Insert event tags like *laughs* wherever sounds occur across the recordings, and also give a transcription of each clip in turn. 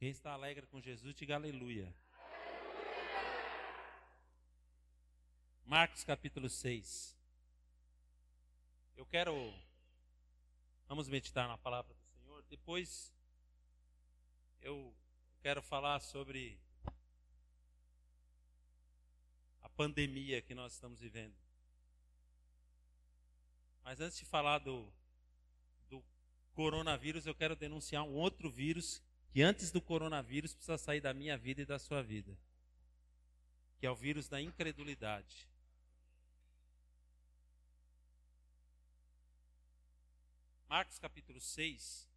Quem está alegre com Jesus, diga aleluia. Marcos capítulo 6. Eu quero. Vamos meditar na palavra do Senhor. Depois eu quero falar sobre a pandemia que nós estamos vivendo. Mas antes de falar do, do coronavírus, eu quero denunciar um outro vírus que antes do coronavírus precisa sair da minha vida e da sua vida, que é o vírus da incredulidade. Marcos capítulo 6,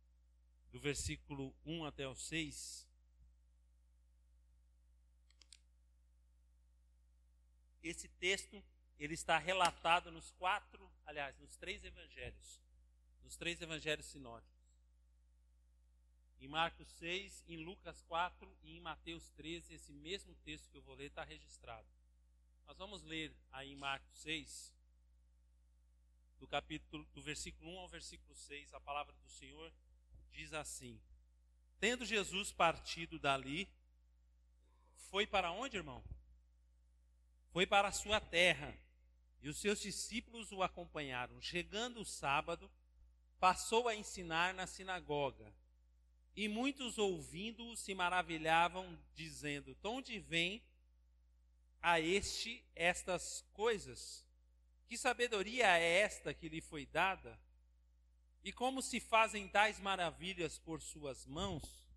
do versículo 1 até o 6. Esse texto, ele está relatado nos quatro, aliás, nos três evangelhos, nos três evangelhos sinóticos em Marcos 6, em Lucas 4 e em Mateus 13, esse mesmo texto que eu vou ler está registrado. Nós vamos ler aí em Marcos 6, do capítulo do versículo 1 ao versículo 6, a palavra do Senhor diz assim: Tendo Jesus partido dali, foi para onde, irmão? Foi para a sua terra, e os seus discípulos o acompanharam. Chegando o sábado, passou a ensinar na sinagoga e muitos ouvindo se maravilhavam, dizendo: De onde vem a este estas coisas? Que sabedoria é esta que lhe foi dada? E como se fazem tais maravilhas por suas mãos?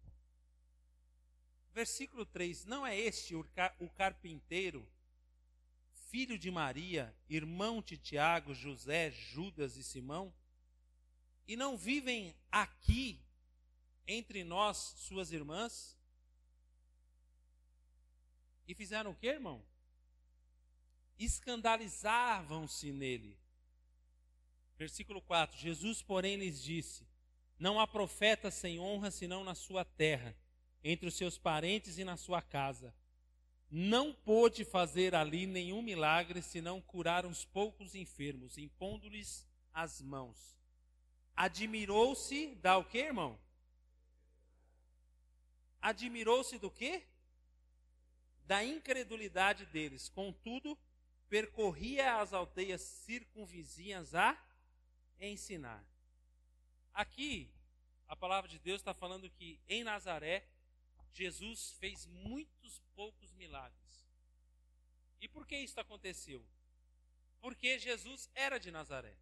Versículo 3: Não é este o carpinteiro, filho de Maria, irmão de Tiago, José, Judas e Simão? E não vivem aqui entre nós, suas irmãs. E fizeram o que, irmão? Escandalizavam-se nele. Versículo 4: Jesus, porém, lhes disse: Não há profeta sem honra senão na sua terra, entre os seus parentes e na sua casa. Não pôde fazer ali nenhum milagre senão curar uns poucos enfermos, impondo-lhes as mãos. Admirou-se da o que, irmão? Admirou-se do quê? Da incredulidade deles. Contudo, percorria as aldeias circunvizinhas a ensinar. Aqui, a palavra de Deus está falando que em Nazaré, Jesus fez muitos poucos milagres. E por que isso aconteceu? Porque Jesus era de Nazaré.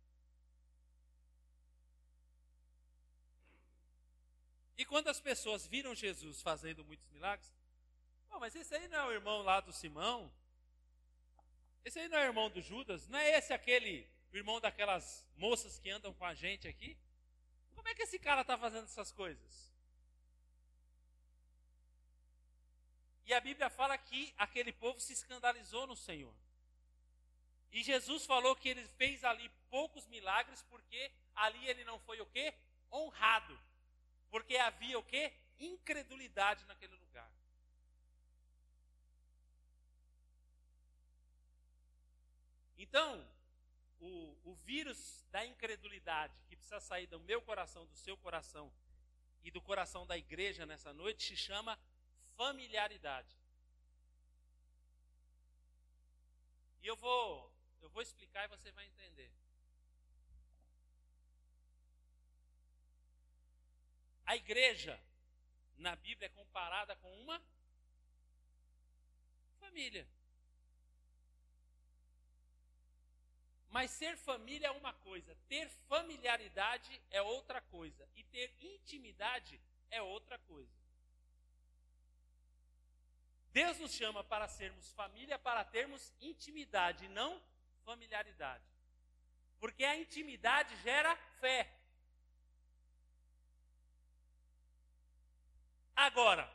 E quando as pessoas viram Jesus fazendo muitos milagres, oh, mas esse aí não é o irmão lá do Simão? Esse aí não é o irmão do Judas? Não é esse aquele irmão daquelas moças que andam com a gente aqui? Como é que esse cara está fazendo essas coisas? E a Bíblia fala que aquele povo se escandalizou no Senhor. E Jesus falou que ele fez ali poucos milagres porque ali ele não foi o quê? Honrado. Porque havia o quê? Incredulidade naquele lugar. Então, o, o vírus da incredulidade que precisa sair do meu coração, do seu coração e do coração da igreja nessa noite se chama familiaridade. E eu vou, eu vou explicar e você vai entender. A igreja, na Bíblia, é comparada com uma família. Mas ser família é uma coisa, ter familiaridade é outra coisa, e ter intimidade é outra coisa. Deus nos chama para sermos família, para termos intimidade, não familiaridade. Porque a intimidade gera fé. Agora,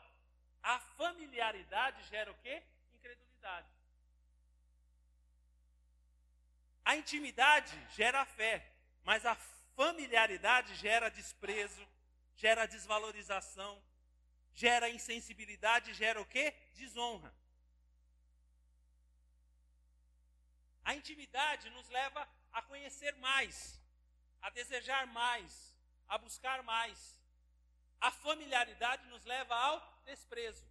a familiaridade gera o quê? Incredulidade. A intimidade gera fé, mas a familiaridade gera desprezo, gera desvalorização, gera insensibilidade, gera o quê? Desonra. A intimidade nos leva a conhecer mais, a desejar mais, a buscar mais. A familiaridade nos leva ao desprezo.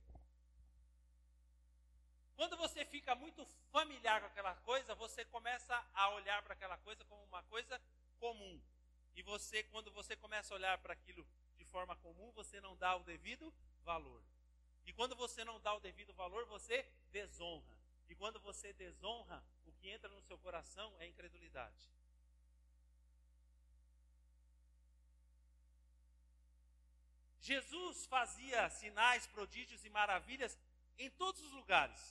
Quando você fica muito familiar com aquela coisa, você começa a olhar para aquela coisa como uma coisa comum. E você, quando você começa a olhar para aquilo de forma comum, você não dá o devido valor. E quando você não dá o devido valor, você desonra. E quando você desonra, o que entra no seu coração é incredulidade. Jesus fazia sinais, prodígios e maravilhas em todos os lugares.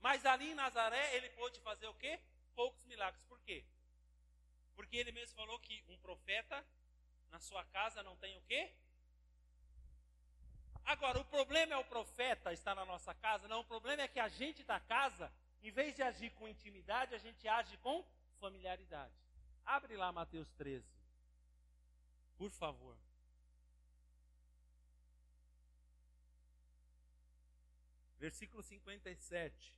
Mas ali em Nazaré ele pôde fazer o quê? Poucos milagres. Por quê? Porque ele mesmo falou que um profeta na sua casa não tem o quê? Agora, o problema é o profeta estar na nossa casa? Não, o problema é que a gente da casa, em vez de agir com intimidade, a gente age com familiaridade. Abre lá Mateus 13. Por favor. Versículo 57.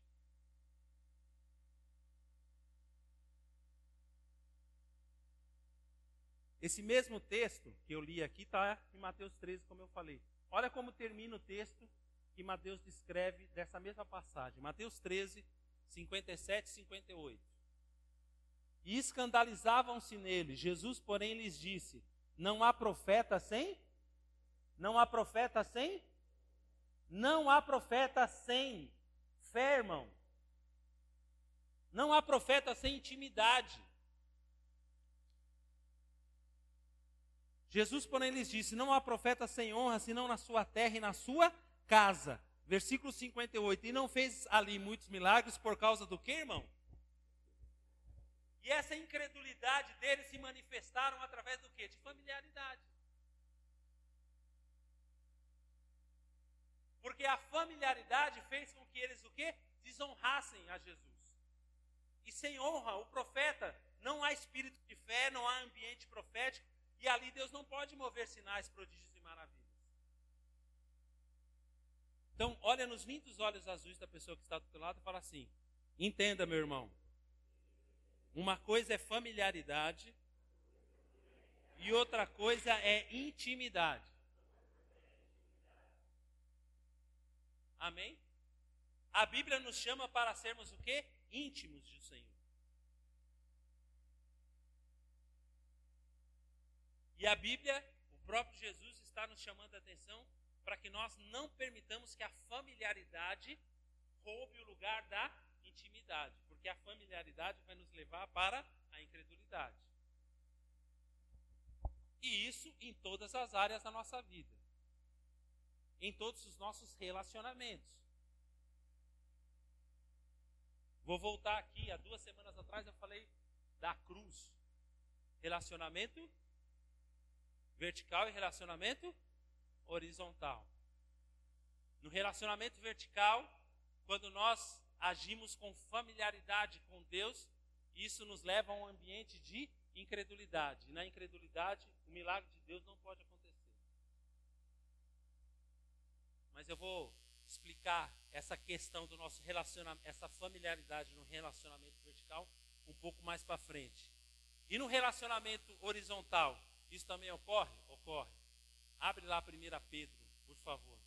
Esse mesmo texto que eu li aqui está em Mateus 13, como eu falei. Olha como termina o texto que Mateus descreve dessa mesma passagem. Mateus 13, 57 e 58. E escandalizavam-se nele. Jesus, porém, lhes disse: Não há profeta sem? Não há profeta sem? Não há profeta sem fé, irmão. Não há profeta sem intimidade. Jesus, porém, lhes disse: Não há profeta sem honra, senão na sua terra e na sua casa. Versículo 58. E não fez ali muitos milagres por causa do que, irmão? E essa incredulidade deles se manifestaram através do que? De familiaridade. Porque a familiaridade fez com que eles o quê? Desonrassem a Jesus. E sem honra, o profeta, não há espírito de fé, não há ambiente profético, e ali Deus não pode mover sinais, prodígios e maravilhas. Então, olha nos lindos olhos azuis da pessoa que está do teu lado e fala assim: entenda, meu irmão. Uma coisa é familiaridade e outra coisa é intimidade. Amém? A Bíblia nos chama para sermos o quê? Íntimos do Senhor. E a Bíblia, o próprio Jesus está nos chamando a atenção para que nós não permitamos que a familiaridade roube o lugar da intimidade, porque a familiaridade vai nos levar para a incredulidade. E isso em todas as áreas da nossa vida. Em todos os nossos relacionamentos. Vou voltar aqui, há duas semanas atrás eu falei da cruz. Relacionamento vertical e relacionamento horizontal. No relacionamento vertical, quando nós agimos com familiaridade com Deus, isso nos leva a um ambiente de incredulidade. E na incredulidade, o milagre de Deus não pode acontecer. Mas eu vou explicar essa questão do nosso relacionamento, essa familiaridade no relacionamento vertical um pouco mais para frente. E no relacionamento horizontal, isso também ocorre? Ocorre. Abre lá 1 Pedro, por favor.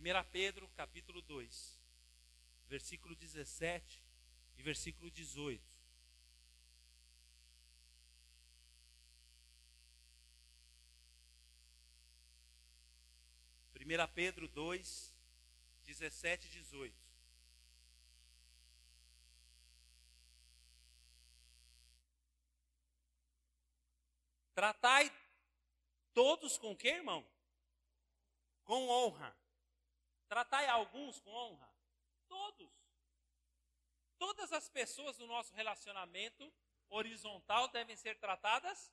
1 Pedro, capítulo 2, versículo 17 e versículo 18. Primeira Pedro 2, 17 e 18. Tratai todos com que, irmão? Com honra. Tratai alguns com honra? Todos. Todas as pessoas do nosso relacionamento horizontal devem ser tratadas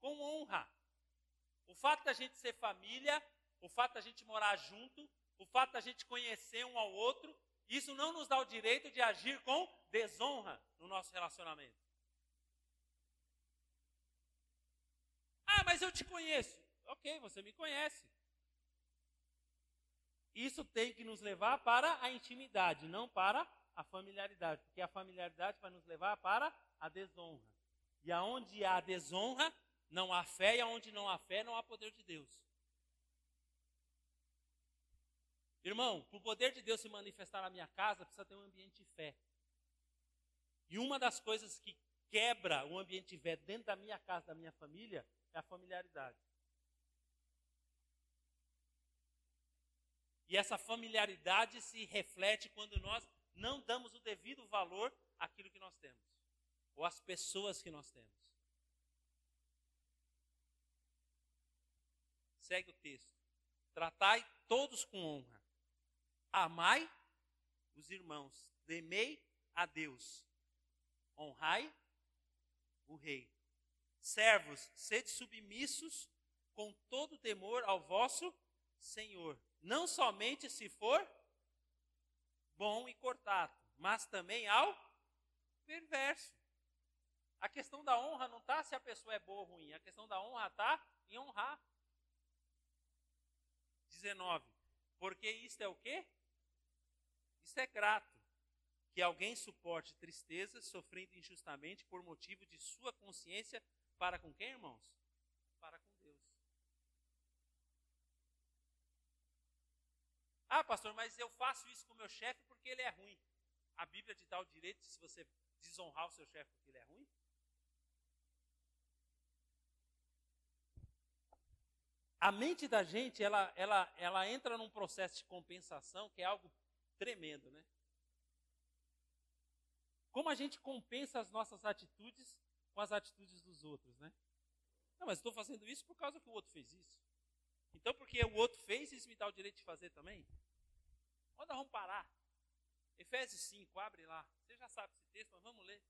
com honra. O fato da gente ser família, o fato da gente morar junto, o fato da gente conhecer um ao outro, isso não nos dá o direito de agir com desonra no nosso relacionamento. Ah, mas eu te conheço. Ok, você me conhece. Isso tem que nos levar para a intimidade, não para a familiaridade, porque a familiaridade vai nos levar para a desonra. E aonde há desonra, não há fé, e onde não há fé, não há poder de Deus. Irmão, para o poder de Deus se manifestar na minha casa, precisa ter um ambiente de fé. E uma das coisas que quebra o ambiente de fé dentro da minha casa, da minha família, é a familiaridade. E essa familiaridade se reflete quando nós não damos o devido valor àquilo que nós temos, ou às pessoas que nós temos. Segue o texto. Tratai todos com honra. Amai os irmãos. Temei a Deus. Honrai o rei. Servos, sede submissos com todo temor ao vosso Senhor. Não somente se for bom e cortado, mas também ao perverso. A questão da honra não está se a pessoa é boa ou ruim, a questão da honra está em honrar. 19. Porque isto é o quê? Isto é grato. Que alguém suporte tristeza, sofrendo injustamente por motivo de sua consciência, para com quem, irmãos? Para com Deus. Ah, pastor, mas eu faço isso com o meu chefe porque ele é ruim. A Bíblia te dá o direito se você desonrar o seu chefe porque ele é ruim? a mente da gente, ela, ela, ela entra num processo de compensação que é algo tremendo, né? Como a gente compensa as nossas atitudes com as atitudes dos outros, né? Não, mas estou fazendo isso por causa que o outro fez isso. Então, porque o outro fez, isso me dá o direito de fazer também? Onde nós vamos parar? Efésios 5, abre lá. Você já sabe esse texto, mas vamos ler.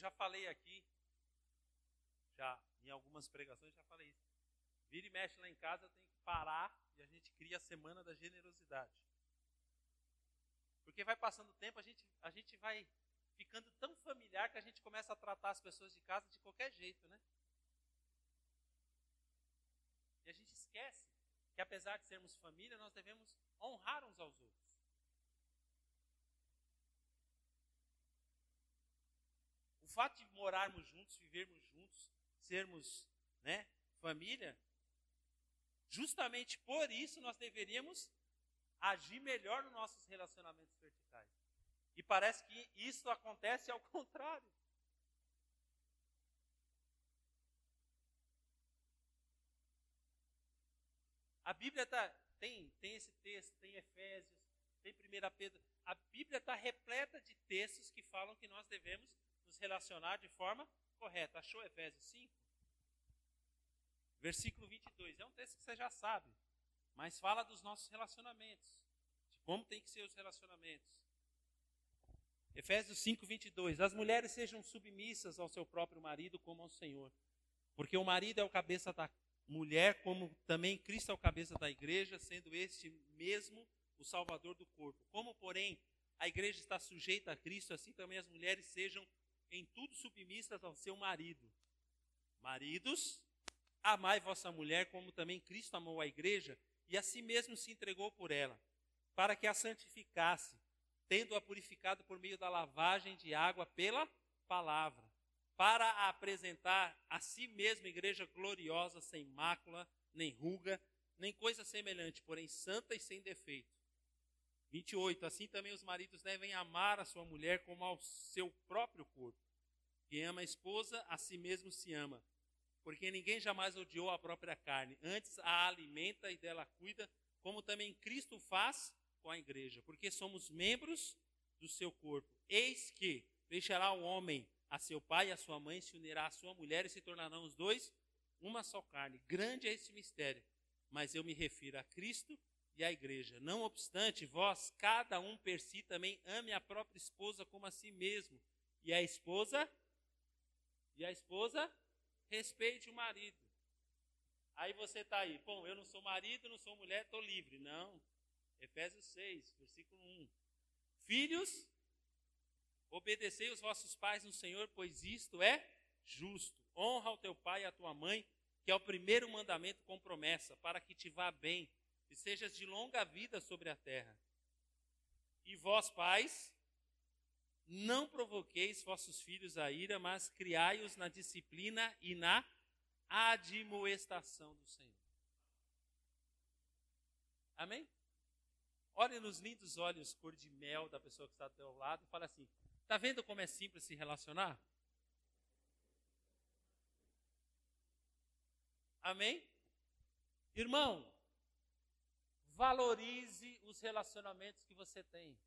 já falei aqui, já em algumas pregações já falei isso. Vira e mexe lá em casa, tem que parar e a gente cria a semana da generosidade. Porque vai passando o tempo, a gente, a gente vai ficando tão familiar que a gente começa a tratar as pessoas de casa de qualquer jeito, né? E a gente esquece que apesar de sermos família, nós devemos honrar uns aos outros. fato de morarmos juntos, vivermos juntos, sermos né, família, justamente por isso nós deveríamos agir melhor nos nossos relacionamentos verticais. E parece que isso acontece ao *laughs* contrário. A Bíblia tá, tem, tem esse texto, tem Efésios, tem 1 Pedro. A Bíblia está repleta de textos que falam que nós devemos nos relacionar de forma correta. Achou Efésios 5? Versículo 22. É um texto que você já sabe, mas fala dos nossos relacionamentos, de como tem que ser os relacionamentos. Efésios 5, 22. As mulheres sejam submissas ao seu próprio marido como ao Senhor, porque o marido é o cabeça da mulher, como também Cristo é o cabeça da igreja, sendo este mesmo o salvador do corpo. Como, porém, a igreja está sujeita a Cristo, assim também as mulheres sejam em tudo submissas ao seu marido. Maridos, amai vossa mulher como também Cristo amou a igreja e a si mesmo se entregou por ela, para que a santificasse, tendo-a purificado por meio da lavagem de água pela palavra, para a apresentar a si mesma igreja gloriosa, sem mácula, nem ruga, nem coisa semelhante, porém santa e sem defeito. 28. Assim também os maridos devem amar a sua mulher como ao seu próprio corpo. Quem ama a esposa, a si mesmo se ama. Porque ninguém jamais odiou a própria carne, antes a alimenta e dela cuida, como também Cristo faz com a igreja, porque somos membros do seu corpo. Eis que deixará o homem a seu pai e a sua mãe, se unirá à sua mulher e se tornarão os dois uma só carne. Grande é esse mistério, mas eu me refiro a Cristo e a igreja. Não obstante, vós, cada um per si, também ame a própria esposa como a si mesmo, e a esposa, e a esposa, respeite o marido. Aí você está aí, bom, eu não sou marido, não sou mulher, estou livre. Não. Efésios 6, versículo 1. Filhos, obedecei os vossos pais no Senhor, pois isto é justo. Honra o teu pai e a tua mãe, que é o primeiro mandamento com promessa, para que te vá bem e sejas de longa vida sobre a terra. E vós, pais, não provoqueis vossos filhos a ira, mas criai-os na disciplina e na admoestação do Senhor. Amém? Olhe nos lindos olhos cor de mel da pessoa que está do teu lado e fala assim: Está vendo como é simples se relacionar? Amém? Irmão, valorize os relacionamentos que você tem.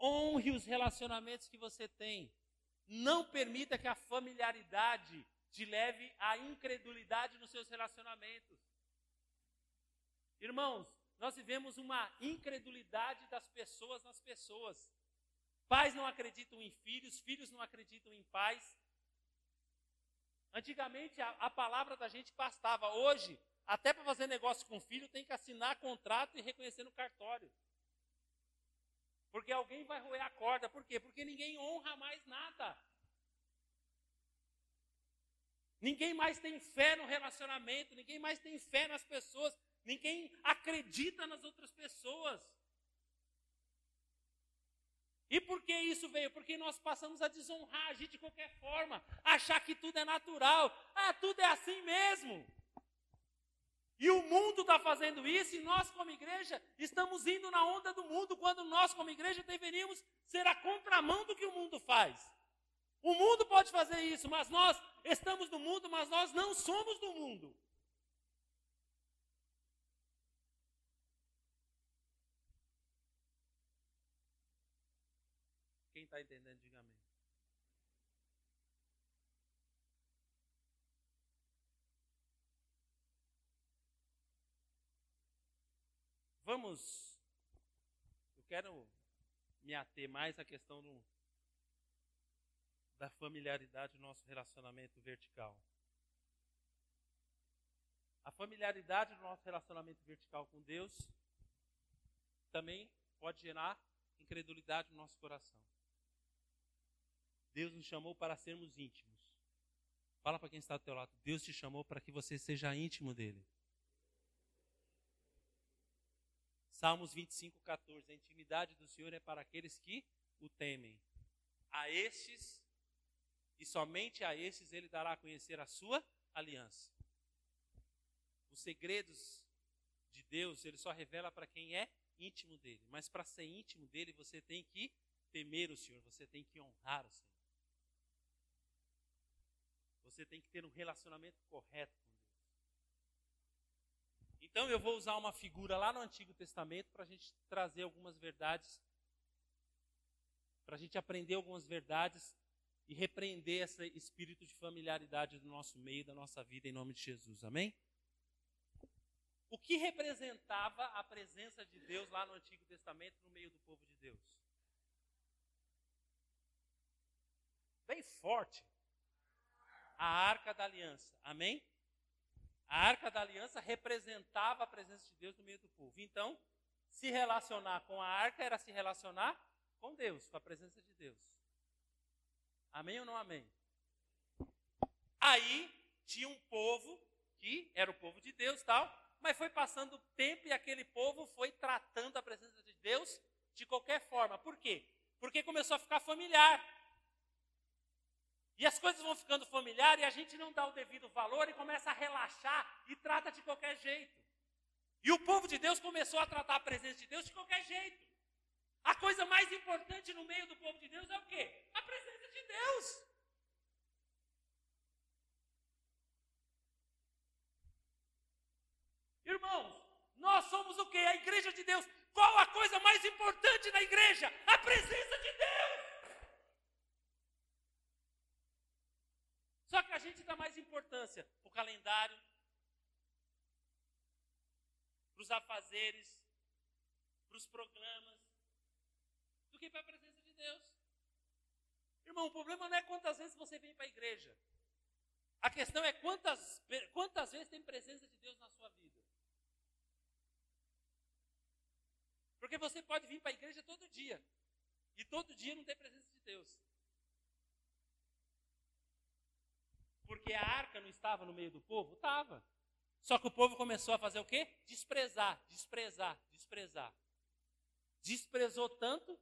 Honre os relacionamentos que você tem. Não permita que a familiaridade te leve à incredulidade nos seus relacionamentos. Irmãos, nós vivemos uma incredulidade das pessoas nas pessoas. Pais não acreditam em filhos, filhos não acreditam em pais. Antigamente a, a palavra da gente bastava. Hoje, até para fazer negócio com filho, tem que assinar contrato e reconhecer no cartório. Porque alguém vai roer a corda. Por quê? Porque ninguém honra mais nada. Ninguém mais tem fé no relacionamento, ninguém mais tem fé nas pessoas, ninguém acredita nas outras pessoas. E por que isso veio? Porque nós passamos a desonrar a gente de qualquer forma, achar que tudo é natural, ah, tudo é assim mesmo. E o mundo está fazendo isso, e nós, como igreja, estamos indo na onda do mundo, quando nós, como igreja, deveríamos ser a contramão do que o mundo faz. O mundo pode fazer isso, mas nós estamos no mundo, mas nós não somos do mundo. Quem está entendendo, diga amém. Vamos. Eu quero me ater mais à questão do, da familiaridade do nosso relacionamento vertical. A familiaridade do nosso relacionamento vertical com Deus também pode gerar incredulidade no nosso coração. Deus nos chamou para sermos íntimos. Fala para quem está do teu lado. Deus te chamou para que você seja íntimo dele. Salmos 25, 14. A intimidade do Senhor é para aqueles que o temem. A estes, e somente a estes, ele dará a conhecer a sua aliança. Os segredos de Deus, ele só revela para quem é íntimo dele. Mas para ser íntimo dele, você tem que temer o Senhor, você tem que honrar o Senhor. Você tem que ter um relacionamento correto então eu vou usar uma figura lá no Antigo Testamento para a gente trazer algumas verdades, para a gente aprender algumas verdades e repreender esse espírito de familiaridade do nosso meio, da nossa vida, em nome de Jesus. Amém? O que representava a presença de Deus lá no Antigo Testamento no meio do povo de Deus? Bem forte. A arca da aliança. Amém? A arca da aliança representava a presença de Deus no meio do povo. Então, se relacionar com a arca era se relacionar com Deus, com a presença de Deus. Amém ou não amém? Aí tinha um povo que era o povo de Deus, tal, mas foi passando o tempo e aquele povo foi tratando a presença de Deus de qualquer forma. Por quê? Porque começou a ficar familiar. E as coisas vão ficando familiares e a gente não dá o devido valor e começa a relaxar e trata de qualquer jeito. E o povo de Deus começou a tratar a presença de Deus de qualquer jeito. A coisa mais importante no meio do povo de Deus é o quê? A presença de Deus. Irmãos, nós somos o quê? A igreja de Deus. Qual a coisa mais importante na igreja? A presença de Deus. Só que a gente dá mais importância para o calendário, para os afazeres, para os programas, do que para a presença de Deus. Irmão, o problema não é quantas vezes você vem para a igreja. A questão é quantas, quantas vezes tem presença de Deus na sua vida. Porque você pode vir para a igreja todo dia. E todo dia não tem presença de Deus. Porque a arca não estava no meio do povo? Estava. Só que o povo começou a fazer o quê? Desprezar, desprezar, desprezar. Desprezou tanto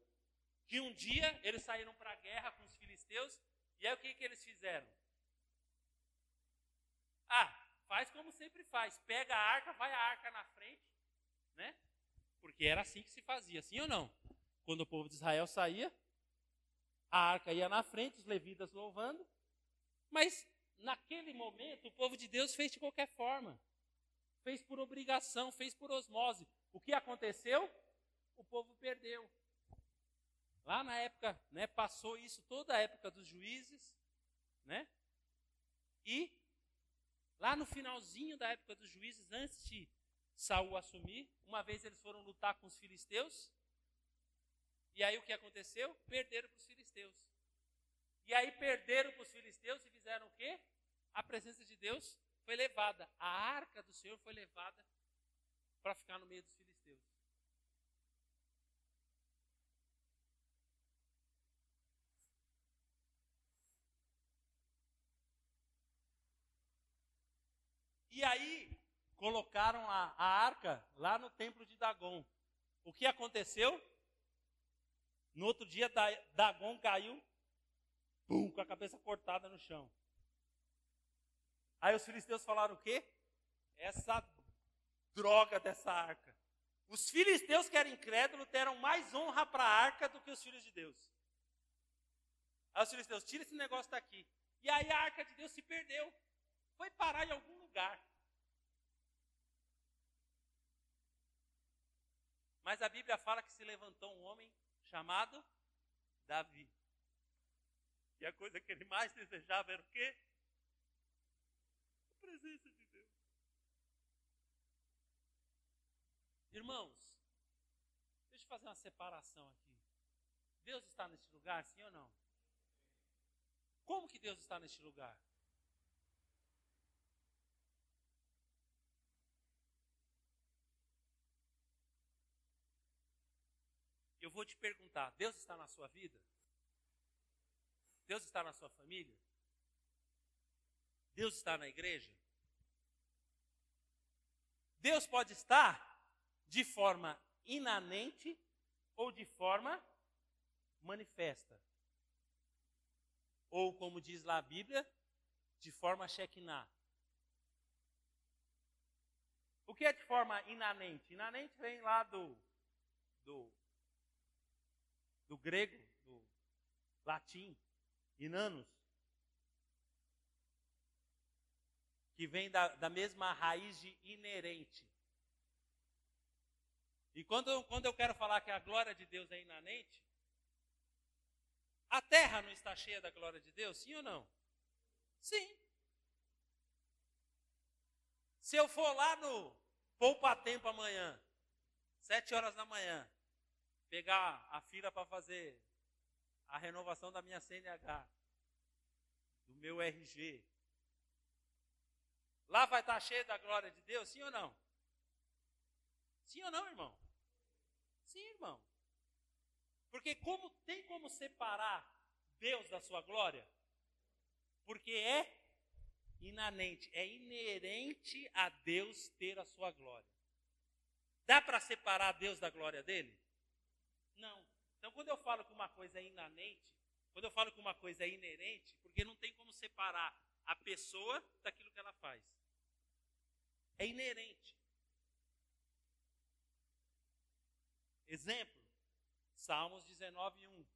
que um dia eles saíram para a guerra com os filisteus. E aí o que, que eles fizeram? Ah, faz como sempre faz. Pega a arca, vai a arca na frente, né? Porque era assim que se fazia, sim ou não? Quando o povo de Israel saía, a arca ia na frente, os levitas louvando. Mas naquele momento, o povo de Deus fez de qualquer forma. Fez por obrigação, fez por osmose. O que aconteceu? O povo perdeu. Lá na época, né, passou isso toda a época dos juízes, né? E lá no finalzinho da época dos juízes, antes de Saul assumir, uma vez eles foram lutar com os filisteus. E aí o que aconteceu? Perderam para os filisteus. E aí perderam para os filisteus e fizeram o quê? A presença de Deus foi levada. A arca do Senhor foi levada para ficar no meio dos filisteus. E aí colocaram a, a arca lá no templo de Dagon. O que aconteceu? No outro dia, Dagon caiu pum, com a cabeça cortada no chão. Aí os filisteus falaram o quê? Essa droga dessa arca. Os filisteus que eram incrédulos deram mais honra para a arca do que os filhos de Deus. Aí os filisteus, tira esse negócio daqui. E aí a arca de Deus se perdeu foi parar em algum lugar. Mas a Bíblia fala que se levantou um homem chamado Davi. E a coisa que ele mais desejava era o quê? Presença de Deus. Irmãos, deixa eu fazer uma separação aqui. Deus está neste lugar, sim ou não? Como que Deus está neste lugar? Eu vou te perguntar: Deus está na sua vida? Deus está na sua família? Deus está na igreja? Deus pode estar de forma inanente ou de forma manifesta. Ou, como diz lá a Bíblia, de forma shekinah. O que é de forma inanente? Inanente vem lá do, do do grego, do latim, inanos, que vem da, da mesma raiz de inerente. E quando, quando eu quero falar que a glória de Deus é inanente, a terra não está cheia da glória de Deus, sim ou não? Sim. Se eu for lá no Poupa Tempo amanhã, sete horas da manhã, pegar a fila para fazer a renovação da minha CNH, do meu RG. Lá vai estar cheio da glória de Deus, sim ou não? Sim ou não, irmão? Sim, irmão. Porque como tem como separar Deus da sua glória? Porque é inanente, é inerente a Deus ter a sua glória. Dá para separar Deus da glória dele? Não. Então, quando eu falo que uma coisa é inanente, quando eu falo que uma coisa é inerente, porque não tem como separar a pessoa daquilo que ela faz. É inerente. Exemplo, Salmos 19, 1.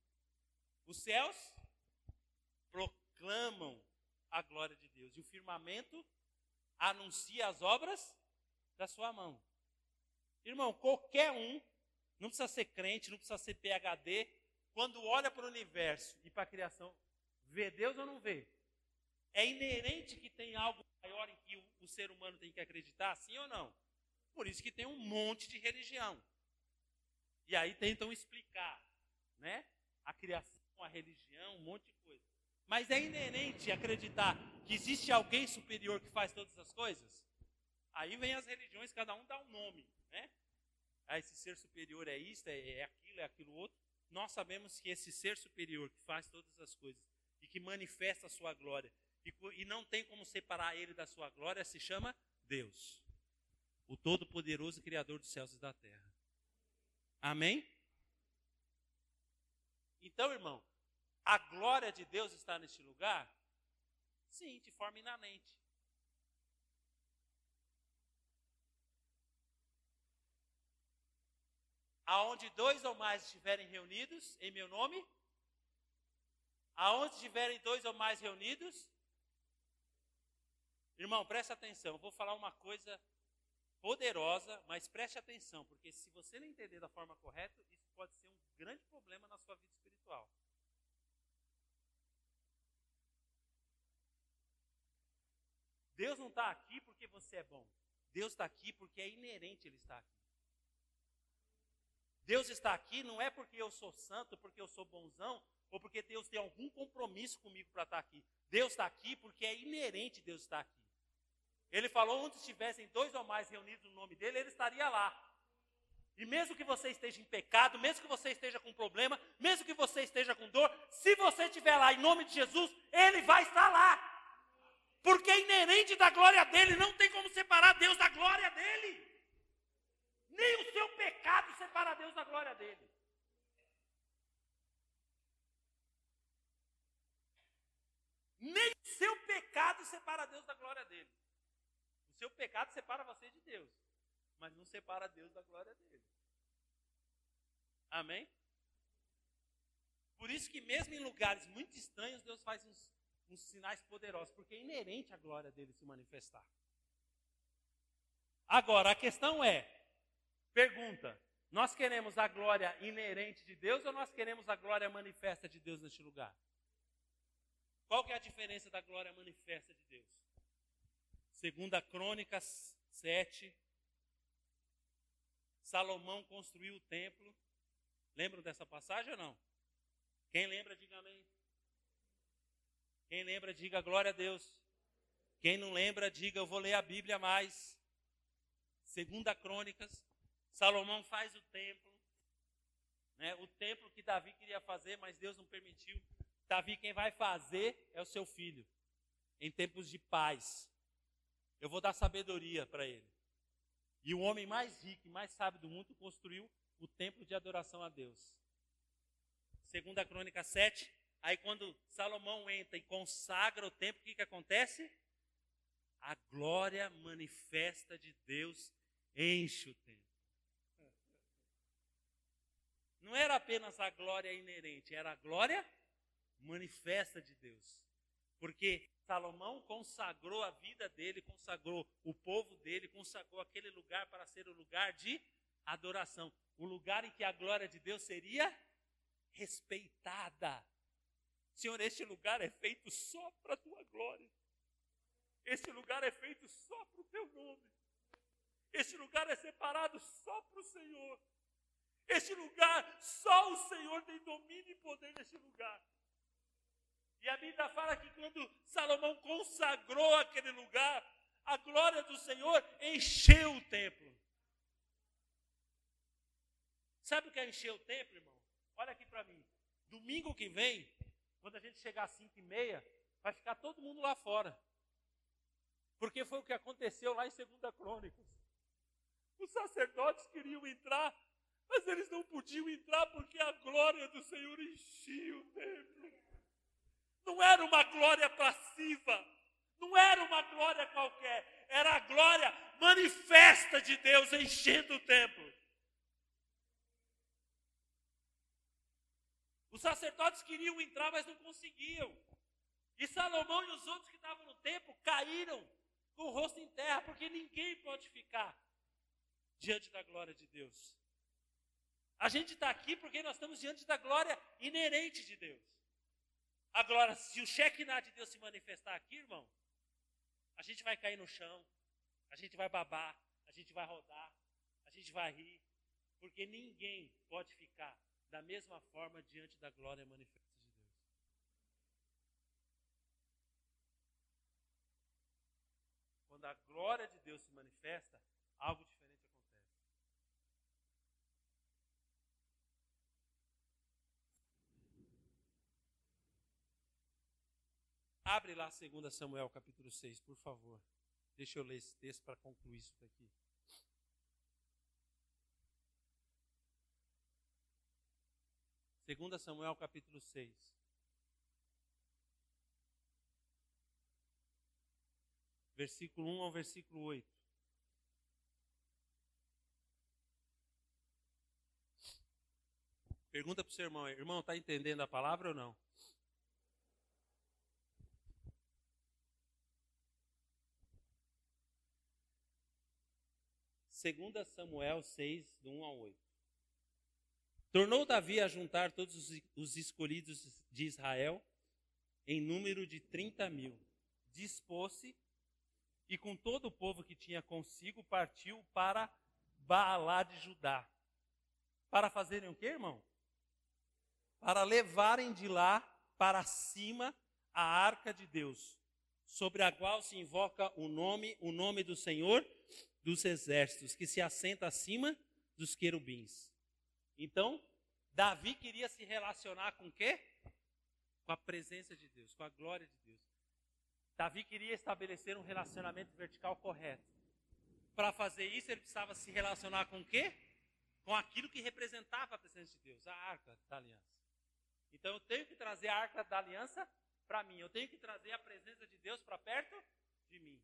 Os céus proclamam a glória de Deus, e o firmamento anuncia as obras da sua mão. Irmão, qualquer um não precisa ser crente, não precisa ser PhD. Quando olha para o universo e para a criação, vê Deus ou não vê? É inerente que tem algo maior em que o, o ser humano tem que acreditar, sim ou não? Por isso que tem um monte de religião. E aí tentam explicar, né? A criação, a religião, um monte de coisa. Mas é inerente acreditar que existe alguém superior que faz todas as coisas? Aí vem as religiões, cada um dá um nome, né? ah, esse ser superior é isto, é, é aquilo, é aquilo outro. Nós sabemos que esse ser superior que faz todas as coisas e que manifesta a sua glória e, e não tem como separar ele da sua glória se chama Deus, o Todo-Poderoso Criador dos céus e da terra. Amém? Então, irmão, a glória de Deus está neste lugar? Sim, de forma inanente. Aonde dois ou mais estiverem reunidos em meu nome, aonde estiverem dois ou mais reunidos, irmão, preste atenção, eu vou falar uma coisa poderosa, mas preste atenção, porque se você não entender da forma correta, isso pode ser um grande problema na sua vida espiritual. Deus não está aqui porque você é bom. Deus está aqui porque é inerente Ele estar aqui. Deus está aqui não é porque eu sou santo, porque eu sou bonzão, ou porque Deus tem algum compromisso comigo para estar aqui. Deus está aqui porque é inerente Deus estar aqui. Ele falou: onde estivessem dois ou mais reunidos no nome dele, ele estaria lá. E mesmo que você esteja em pecado, mesmo que você esteja com problema, mesmo que você esteja com dor, se você estiver lá em nome de Jesus, ele vai estar lá. Porque é inerente da glória dele, não tem como separar Deus da glória dele. Nem o seu pecado separa Deus da glória dele. Nem o seu pecado separa Deus da glória dele. Seu pecado separa você de Deus, mas não separa Deus da glória dele. Amém? Por isso que mesmo em lugares muito estranhos, Deus faz uns uns sinais poderosos, porque é inerente a glória dele se manifestar. Agora, a questão é: pergunta, nós queremos a glória inerente de Deus ou nós queremos a glória manifesta de Deus neste lugar? Qual que é a diferença da glória manifesta de Deus? Segunda Crônicas 7, Salomão construiu o templo. Lembram dessa passagem ou não? Quem lembra, diga amém. Quem lembra, diga glória a Deus. Quem não lembra, diga eu vou ler a Bíblia mais. Segunda Crônicas, Salomão faz o templo. Né? O templo que Davi queria fazer, mas Deus não permitiu. Davi, quem vai fazer é o seu filho. Em tempos de paz. Eu vou dar sabedoria para ele. E o homem mais rico e mais sábio do mundo construiu o templo de adoração a Deus. Segunda Crônica 7, Aí quando Salomão entra e consagra o templo, o que, que acontece? A glória manifesta de Deus enche o templo. Não era apenas a glória inerente, era a glória manifesta de Deus. Porque Salomão consagrou a vida dele, consagrou o povo dele, consagrou aquele lugar para ser o lugar de adoração. O lugar em que a glória de Deus seria respeitada. Senhor, este lugar é feito só para a tua glória. Este lugar é feito só para o teu nome. Este lugar é separado só para o Senhor. Este lugar, só o Senhor tem domínio e poder neste lugar. E a Bíblia fala que quando Salomão consagrou aquele lugar, a glória do Senhor encheu o templo. Sabe o que é encher o templo, irmão? Olha aqui para mim. Domingo que vem, quando a gente chegar às 5 e meia, vai ficar todo mundo lá fora. Porque foi o que aconteceu lá em 2 Crônicas. Os sacerdotes queriam entrar, mas eles não podiam entrar porque a glória do Senhor enchia o templo. Não era uma glória passiva, não era uma glória qualquer, era a glória manifesta de Deus enchendo o templo. Os sacerdotes queriam entrar, mas não conseguiam. E Salomão e os outros que estavam no templo caíram com o rosto em terra, porque ninguém pode ficar diante da glória de Deus. A gente está aqui porque nós estamos diante da glória inerente de Deus. Agora, se o cheque de Deus se manifestar aqui, irmão, a gente vai cair no chão, a gente vai babar, a gente vai rodar, a gente vai rir, porque ninguém pode ficar da mesma forma diante da glória manifesta de Deus. Quando a glória de Deus se manifesta, algo diferente acontece. Abre lá 2 Samuel capítulo 6, por favor. Deixa eu ler esse texto para concluir isso daqui. Segunda Samuel capítulo 6. Versículo 1 ao versículo 8. Pergunta para o seu irmão, irmão, está entendendo a palavra ou não? Segunda Samuel 6, do 1 ao 8. Tornou Davi a juntar todos os escolhidos de Israel, em número de 30 mil. Dispôs-se e com todo o povo que tinha consigo partiu para Baalá de Judá. Para fazerem o que, irmão? para levarem de lá para cima a arca de Deus, sobre a qual se invoca o nome, o nome do Senhor dos exércitos, que se assenta acima dos querubins. Então, Davi queria se relacionar com o quê? Com a presença de Deus, com a glória de Deus. Davi queria estabelecer um relacionamento vertical correto. Para fazer isso, ele precisava se relacionar com o quê? Com aquilo que representava a presença de Deus, a arca da aliança. Então eu tenho que trazer a arca da aliança para mim. Eu tenho que trazer a presença de Deus para perto de mim.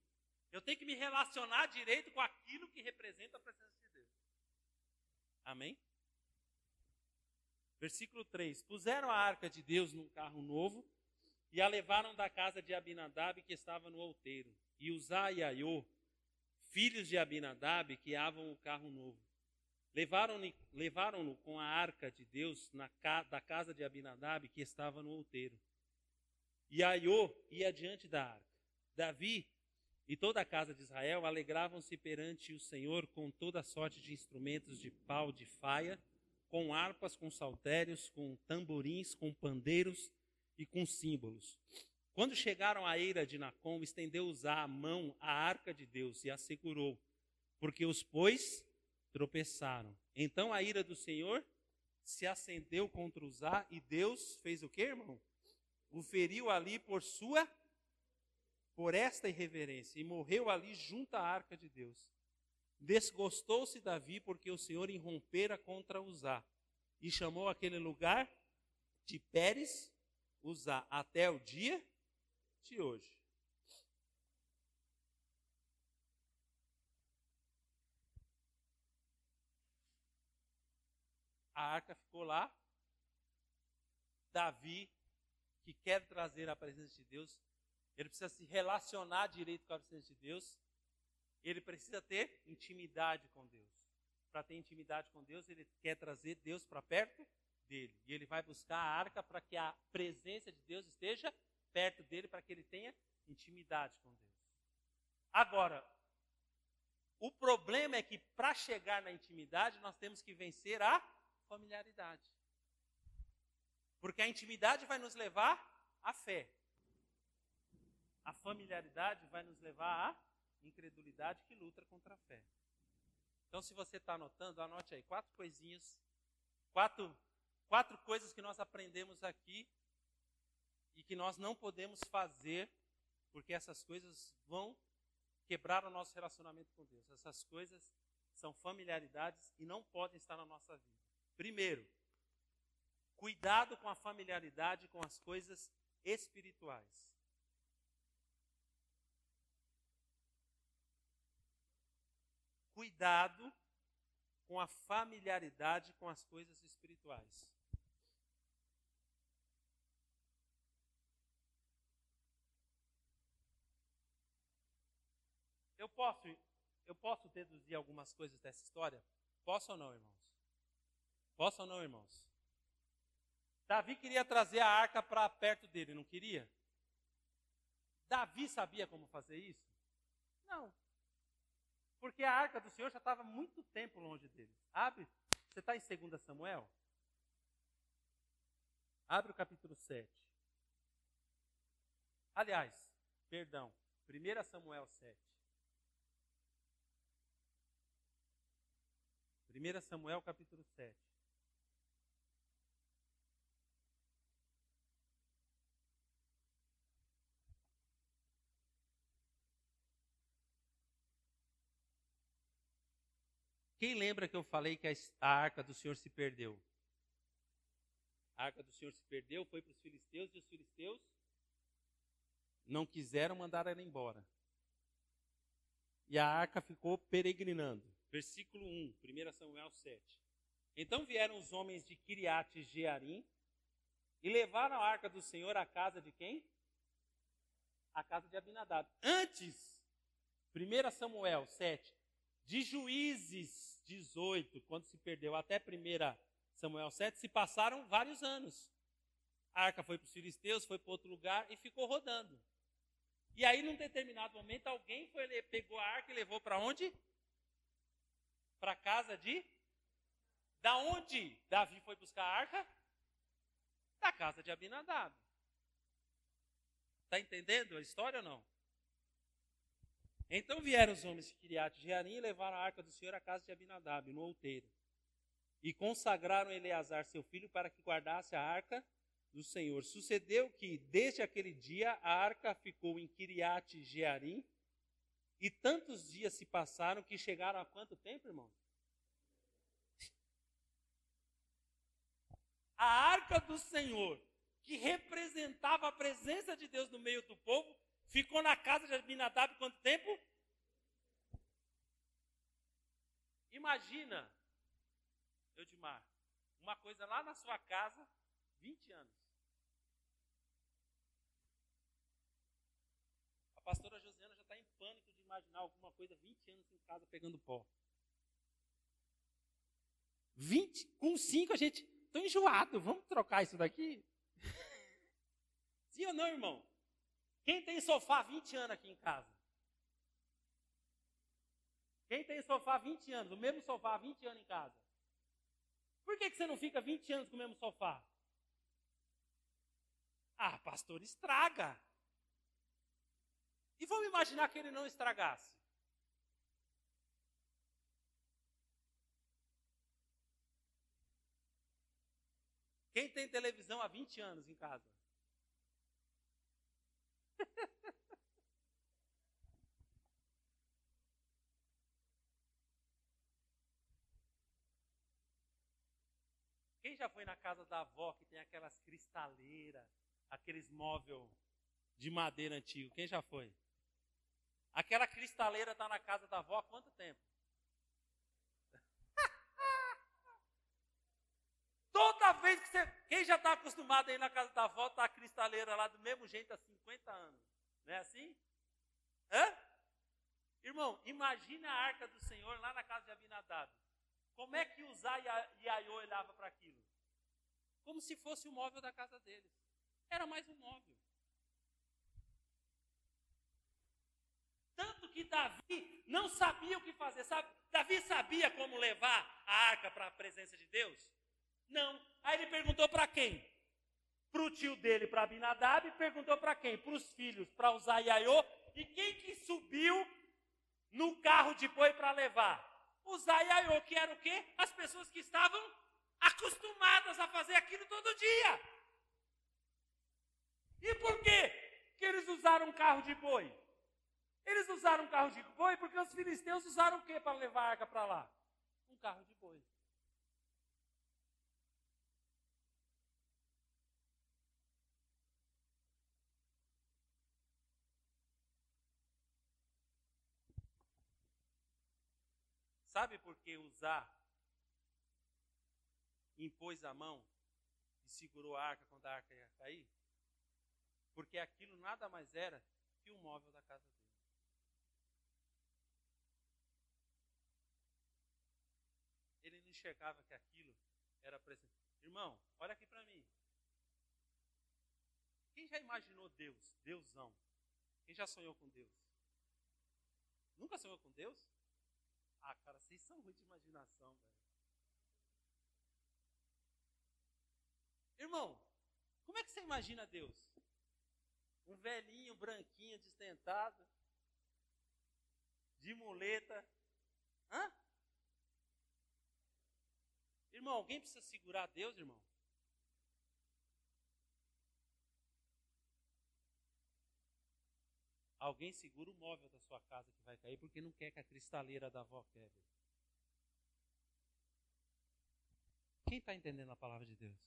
Eu tenho que me relacionar direito com aquilo que representa a presença de Deus. Amém? Versículo 3: Puseram a arca de Deus num carro novo e a levaram da casa de Abinadab que estava no outeiro. E Uzá e Aiô, filhos de Abinadab, que avam o carro novo. Levaram-no levaram com a arca de Deus na, da casa de Abinadab, que estava no outeiro. E Aiô ia diante da arca. Davi e toda a casa de Israel alegravam-se perante o Senhor com toda sorte de instrumentos de pau de faia, com harpas, com saltérios, com tamborins, com pandeiros e com símbolos. Quando chegaram à eira de Nacom, estendeu Uzá a mão à arca de Deus e a segurou, porque os pôs tropeçaram. Então a ira do Senhor se acendeu contra Uzá e Deus fez o que, irmão? O feriu ali por sua, por esta irreverência e morreu ali junto à arca de Deus. Desgostou-se Davi porque o Senhor irrompera contra Uzá e chamou aquele lugar de Pérez Uzá até o dia de hoje. a arca ficou lá. Davi, que quer trazer a presença de Deus, ele precisa se relacionar direito com a presença de Deus. Ele precisa ter intimidade com Deus. Para ter intimidade com Deus, ele quer trazer Deus para perto dele. E ele vai buscar a arca para que a presença de Deus esteja perto dele, para que ele tenha intimidade com Deus. Agora, o problema é que para chegar na intimidade, nós temos que vencer a familiaridade. Porque a intimidade vai nos levar à fé. A familiaridade vai nos levar à incredulidade que luta contra a fé. Então, se você está anotando, anote aí quatro coisinhas, quatro, quatro coisas que nós aprendemos aqui e que nós não podemos fazer, porque essas coisas vão quebrar o nosso relacionamento com Deus. Essas coisas são familiaridades e não podem estar na nossa vida. Primeiro, cuidado com a familiaridade com as coisas espirituais. Cuidado com a familiaridade com as coisas espirituais. Eu posso, eu posso deduzir algumas coisas dessa história? Posso ou não, irmãos? Posso ou não, irmãos? Davi queria trazer a arca para perto dele, não queria? Davi sabia como fazer isso? Não. Porque a arca do Senhor já estava muito tempo longe dele. Abre, você está em 2 Samuel? Abre o capítulo 7. Aliás, perdão, 1 Samuel 7. 1 Samuel capítulo 7. Quem lembra que eu falei que a arca do Senhor se perdeu? A arca do Senhor se perdeu, foi para os filisteus e os filisteus não quiseram mandar ela embora. E a arca ficou peregrinando. Versículo 1, 1 Samuel 7. Então vieram os homens de Kiriat Jearim e levaram a arca do Senhor à casa de quem? A casa de Abinadab. Antes, 1 Samuel 7, de Juízes 18, quando se perdeu até 1 Samuel 7, se passaram vários anos. A arca foi para os filisteus, foi para outro lugar e ficou rodando. E aí, num determinado momento, alguém foi, pegou a arca e levou para onde? Para casa de. Da onde Davi foi buscar a arca? Da casa de Abinadab. Está entendendo a história ou não? Então vieram os homens de Kiriat Jearim e levaram a arca do Senhor à casa de Abinadab, no outeiro. E consagraram Eleazar, seu filho, para que guardasse a arca do Senhor. Sucedeu que, desde aquele dia, a arca ficou em Kiriat Jearim, e tantos dias se passaram que chegaram a quanto tempo, irmão? A arca do Senhor, que representava a presença de Deus no meio do povo, ficou na casa de Abinadab quanto tempo? Imagina, Eudimar, uma coisa lá na sua casa, 20 anos. pastora Josiana já está em pânico de imaginar alguma coisa 20 anos em casa pegando pó. 20, com 5 a gente. Estou enjoado, vamos trocar isso daqui? *laughs* Sim ou não, irmão? Quem tem sofá 20 anos aqui em casa? Quem tem sofá 20 anos, o mesmo sofá 20 anos em casa? Por que, que você não fica 20 anos com o mesmo sofá? Ah, pastor, estraga. E vamos imaginar que ele não estragasse. Quem tem televisão há 20 anos em casa? *laughs* Quem já foi na casa da avó que tem aquelas cristaleiras, aqueles móveis de madeira antigo? Quem já foi? Aquela cristaleira está na casa da avó há quanto tempo? Toda vez que você. Já está acostumado a ir na casa da avó, está a cristaleira lá do mesmo jeito há 50 anos. Não é assim? Hã? Irmão, imagina a arca do Senhor lá na casa de Abinadab. Como é que Uzá e Aiô olhava para aquilo? Como se fosse o móvel da casa deles. Era mais um móvel. Tanto que Davi não sabia o que fazer. Davi sabia como levar a arca para a presença de Deus? Não. Aí ele perguntou para quem? Para o tio dele, para Abinadab, perguntou para quem? Para os filhos, para usar Iaiô. E quem que subiu no carro de boi para levar? Usar Iaiô, que era o quê? As pessoas que estavam acostumadas a fazer aquilo todo dia. E por quê que eles usaram um carro de boi? Eles usaram um carro de boi porque os filisteus usaram o que para levar a arca para lá? Um carro de boi. Sabe por que usar impôs a mão e segurou a arca quando a arca ia cair? Porque aquilo nada mais era que o móvel da casa dele. enxergava que aquilo era presente. Irmão, olha aqui para mim. Quem já imaginou Deus, Deusão? Quem já sonhou com Deus? Nunca sonhou com Deus? Ah, cara, vocês são ruins de imaginação, velho. Irmão, como é que você imagina Deus? Um velhinho, branquinho, destentado, de muleta. Hã? Irmão, alguém precisa segurar Deus, irmão? Alguém segura o móvel da sua casa que vai cair porque não quer que a cristaleira da avó quebre. Quem está entendendo a palavra de Deus?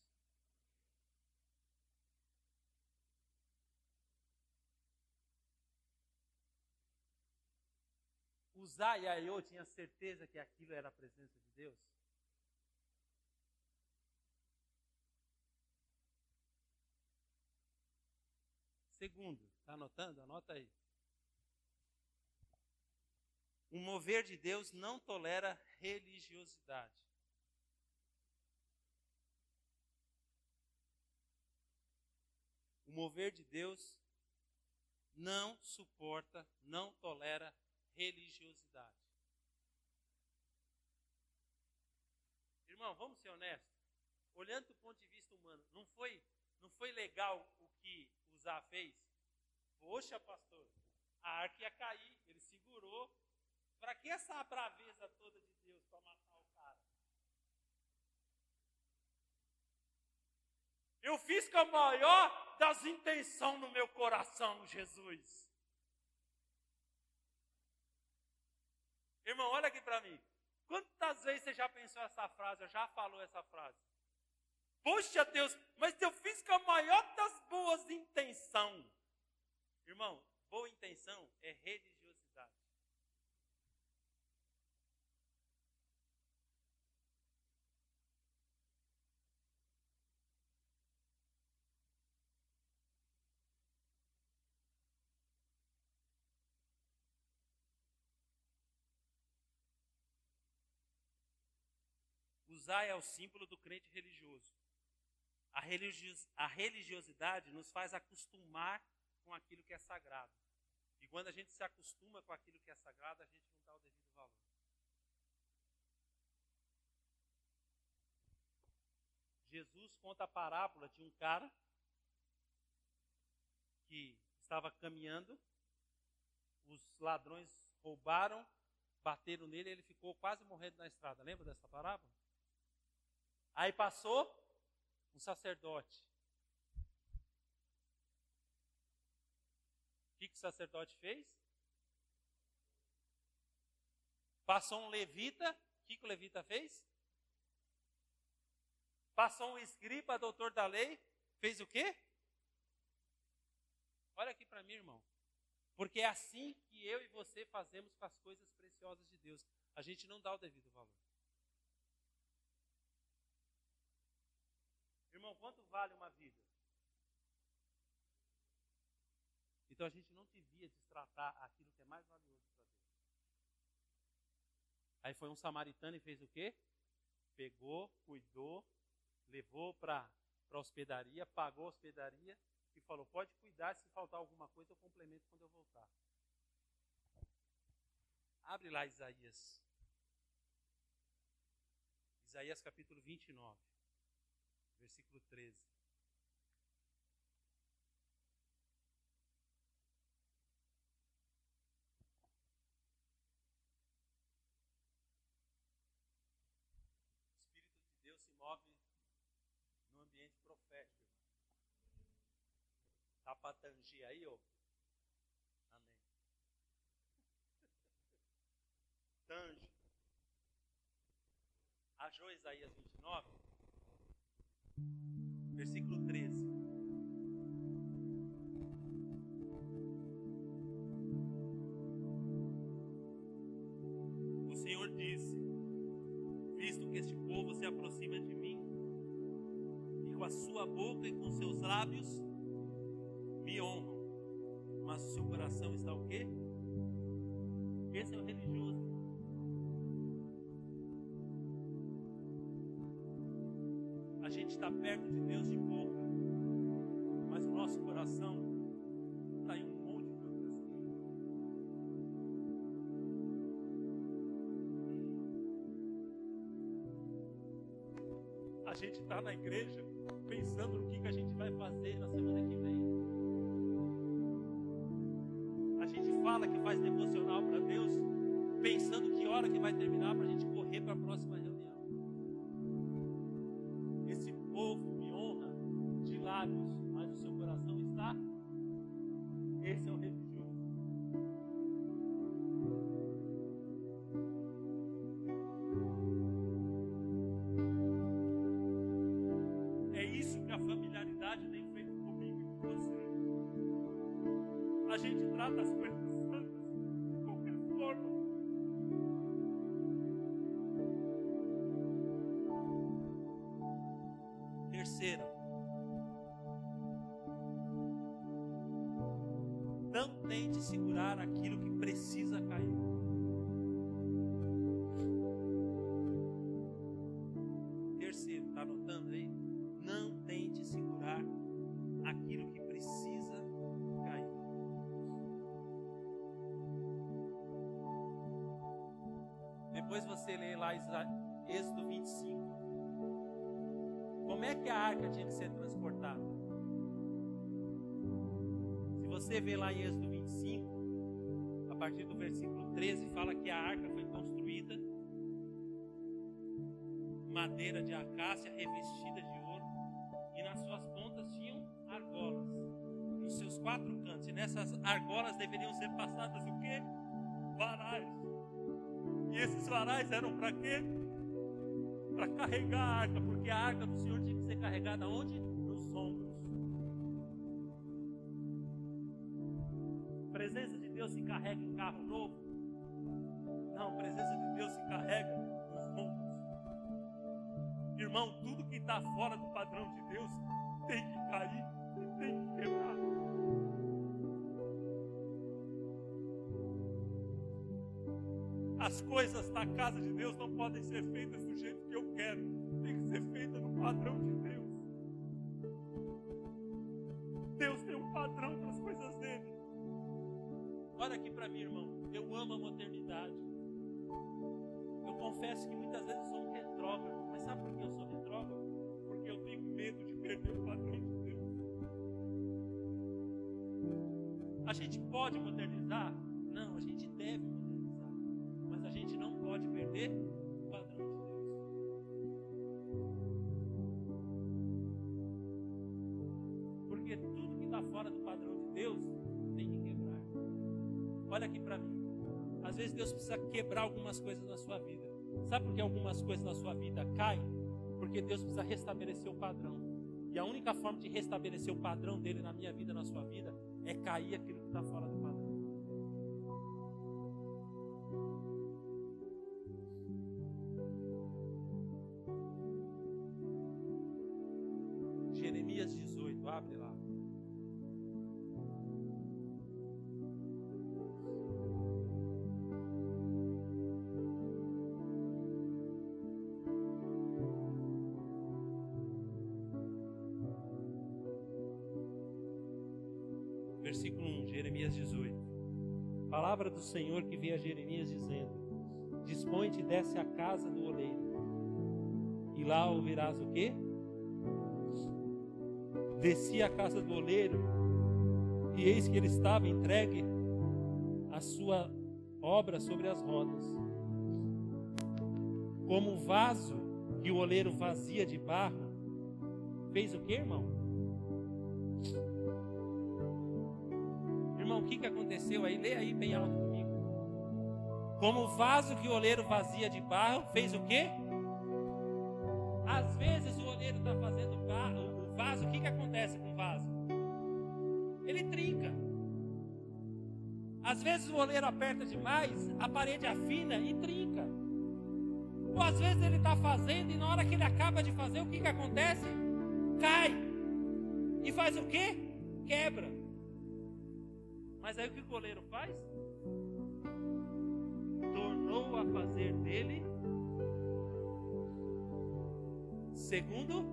Uzá e Aiô tinha certeza que aquilo era a presença de Deus? Segundo, está anotando? Anota aí. O mover de Deus não tolera religiosidade. O mover de Deus não suporta, não tolera religiosidade. Irmão, vamos ser honestos. Olhando do ponto de vista humano, não foi, não foi legal o que Uzá fez? Poxa, pastor, a arca ia cair, ele segurou. Para que essa braveza toda de Deus para matar o cara? Eu fiz com a maior das intenções no meu coração, Jesus. Irmão, olha aqui para mim. Quantas vezes você já pensou essa frase, já falou essa frase? Poxa Deus, mas eu fiz com a maior das boas intenções. Irmão, boa intenção é religiosidade. Usar é o símbolo do crente religioso. A, religios, a religiosidade nos faz acostumar com aquilo que é sagrado. E quando a gente se acostuma com aquilo que é sagrado, a gente não dá o devido valor. Jesus conta a parábola de um cara que estava caminhando, os ladrões roubaram, bateram nele, ele ficou quase morrendo na estrada. Lembra dessa parábola? Aí passou um sacerdote. O que, que o sacerdote fez? Passou um levita. O que, que o levita fez? Passou um escriba, doutor da lei. Fez o quê? Olha aqui para mim, irmão. Porque é assim que eu e você fazemos com as coisas preciosas de Deus. A gente não dá o devido valor. Irmão, quanto vale uma vida? Então a gente não devia destratar aquilo que é mais valioso para Deus. Aí foi um samaritano e fez o quê? Pegou, cuidou, levou para a hospedaria, pagou a hospedaria e falou: pode cuidar, se faltar alguma coisa, eu complemento quando eu voltar. Abre lá Isaías. Isaías capítulo 29 versículo 13. O Espírito de Deus se move no ambiente profético. Tá para tangir aí, ó. Amém. Tange. Achou Isaías 29? Versículo 13. O Senhor disse: Visto que este povo se aproxima de mim, e com a sua boca e com seus lábios me honram, mas o seu coração está o quê? Esse é o religioso. Está perto de Deus de boca, mas o nosso coração está em um monte de outras. A gente está na igreja pensando no que, que a gente vai fazer na semana que vem. A gente fala que faz devocional para Deus, pensando que hora que vai terminar para a gente correr para a próxima você lê lá Êxodo 25. Como é que a arca tinha que ser transportada? Se você vê lá em Êxodo 25, a partir do versículo 13, fala que a arca foi construída madeira de acácia revestida de ouro, e nas suas pontas tinham argolas, nos seus quatro cantos, e nessas argolas deveriam ser passadas o quê? Varais. E esses varais eram para quê? Para carregar a arca, porque a arca do Senhor tinha que ser carregada onde? Nos ombros. A presença de Deus se carrega em carro novo? Não, a presença de Deus se carrega nos ombros. Irmão, tudo que está fora do padrão de Deus tem que cair e tem que quebrar. As coisas da casa de Deus não podem ser feitas do jeito que eu quero, tem que ser feita no padrão de Deus. Deus tem um padrão para as coisas dele. Olha aqui para mim, irmão. Eu amo a modernidade. Eu confesso que muitas vezes eu sou um retrógrado, mas sabe por que eu sou retrógrado? Porque eu tenho medo de perder o padrão de Deus. A gente pode modernizar? Precisa quebrar algumas coisas na sua vida. Sabe por que algumas coisas na sua vida caem? Porque Deus precisa restabelecer o padrão. E a única forma de restabelecer o padrão dele na minha vida, na sua vida, é cair aquilo que está fora do Versículo 1, Jeremias 18. Palavra do Senhor que veio a Jeremias dizendo: Dispõe-te e desce à casa do oleiro, e lá ouvirás o quê? Desci à casa do oleiro, e eis que ele estava entregue a sua obra sobre as rodas. Como um vaso que o oleiro vazia de barro, fez o que, irmão? Aí? Lê aí bem alto comigo. Como o vaso que o oleiro vazia de barro, fez o quê? Às vezes o oleiro está fazendo barro, o vaso, o que, que acontece com o vaso? Ele trinca. Às vezes o oleiro aperta demais, a parede afina e trinca. Ou às vezes ele está fazendo e na hora que ele acaba de fazer, o que, que acontece? Cai. E faz o quê? Quebra. Mas aí o que o goleiro faz? Tornou a fazer dele segundo.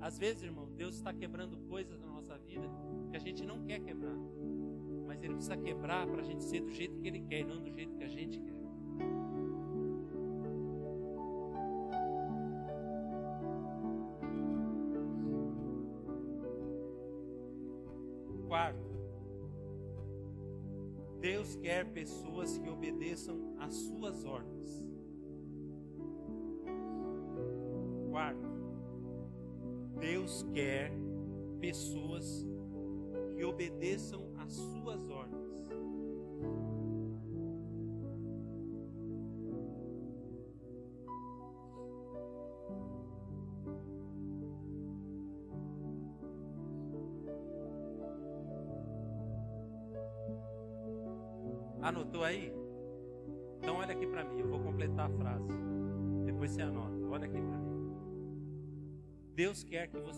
Às vezes, irmão, Deus está quebrando coisas na nossa vida que a gente não quer quebrar. Mas Ele precisa quebrar para a gente ser do jeito que Ele quer e não do jeito que a gente quer. Pessoas que obedeçam às suas ordens. Quarto, Deus quer pessoas que obedeçam às suas ordens.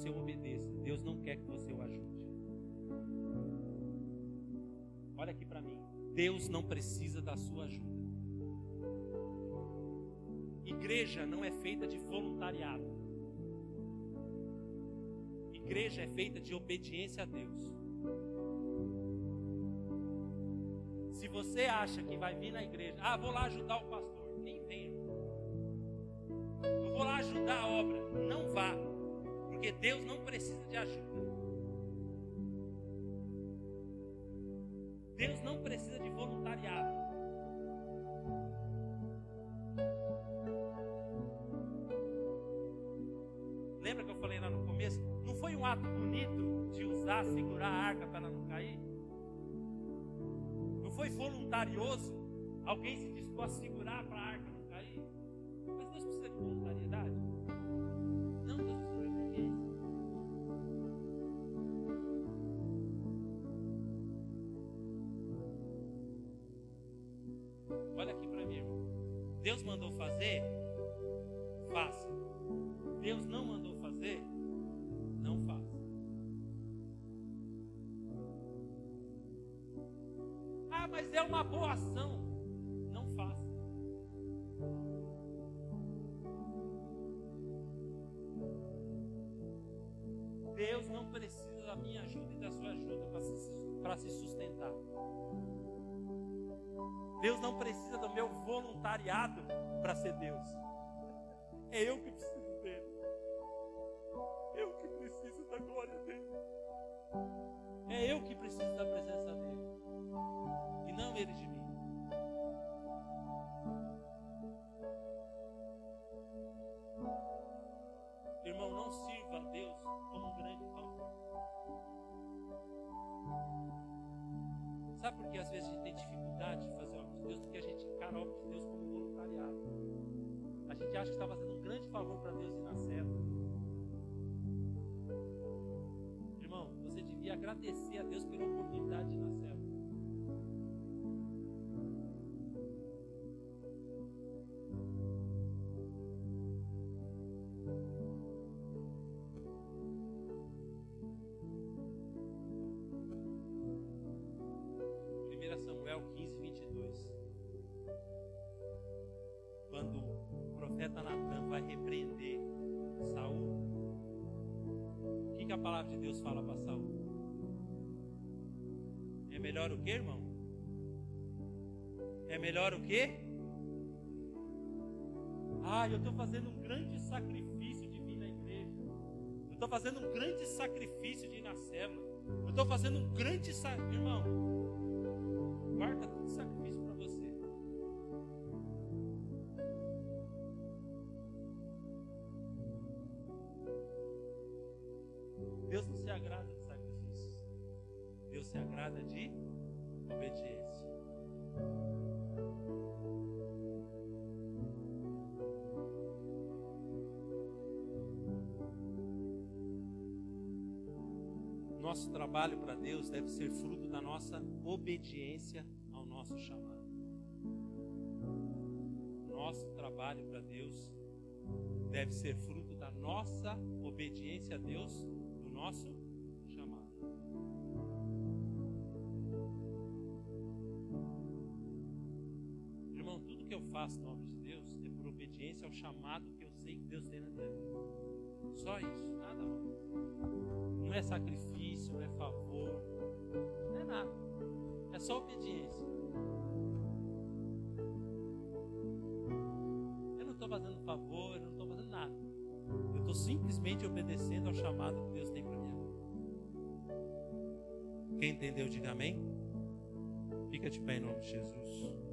Você obedeça. Deus não quer que você o ajude. Olha aqui para mim. Deus não precisa da sua ajuda. Igreja não é feita de voluntariado. Igreja é feita de obediência a Deus. Se você acha que vai vir na igreja, ah, vou lá ajudar o pastor, voluntarioso, alguém se dispôs a segurar para a arca não cair. Mas Deus precisa de voluntariedade? Não, Deus precisa de obediência. Olha aqui para mim, irmão. Deus mandou fazer? Faça. Deus não mandou é uma boa ação. Não faça. Deus não precisa da minha ajuda e da sua ajuda para se, se sustentar. Deus não precisa do meu voluntariado para ser Deus. É eu que preciso melhor o que, irmão? É melhor o que? Ah, eu estou fazendo um grande sacrifício de vir na igreja. Eu estou fazendo um grande sacrifício de ir na célula. Eu estou fazendo um grande sacrifício. Irmão, trabalho para Deus deve ser fruto da nossa obediência ao nosso chamado. Nosso trabalho para Deus deve ser fruto da nossa obediência a Deus, do nosso faço na obra de Deus é por obediência ao chamado que eu sei que Deus tem na minha vida. Só isso, nada mais. Não é sacrifício, simplesmente obedecendo ao chamado que Deus tem para vida. Quem entendeu, diga amém. Fica de pé em nome de Jesus.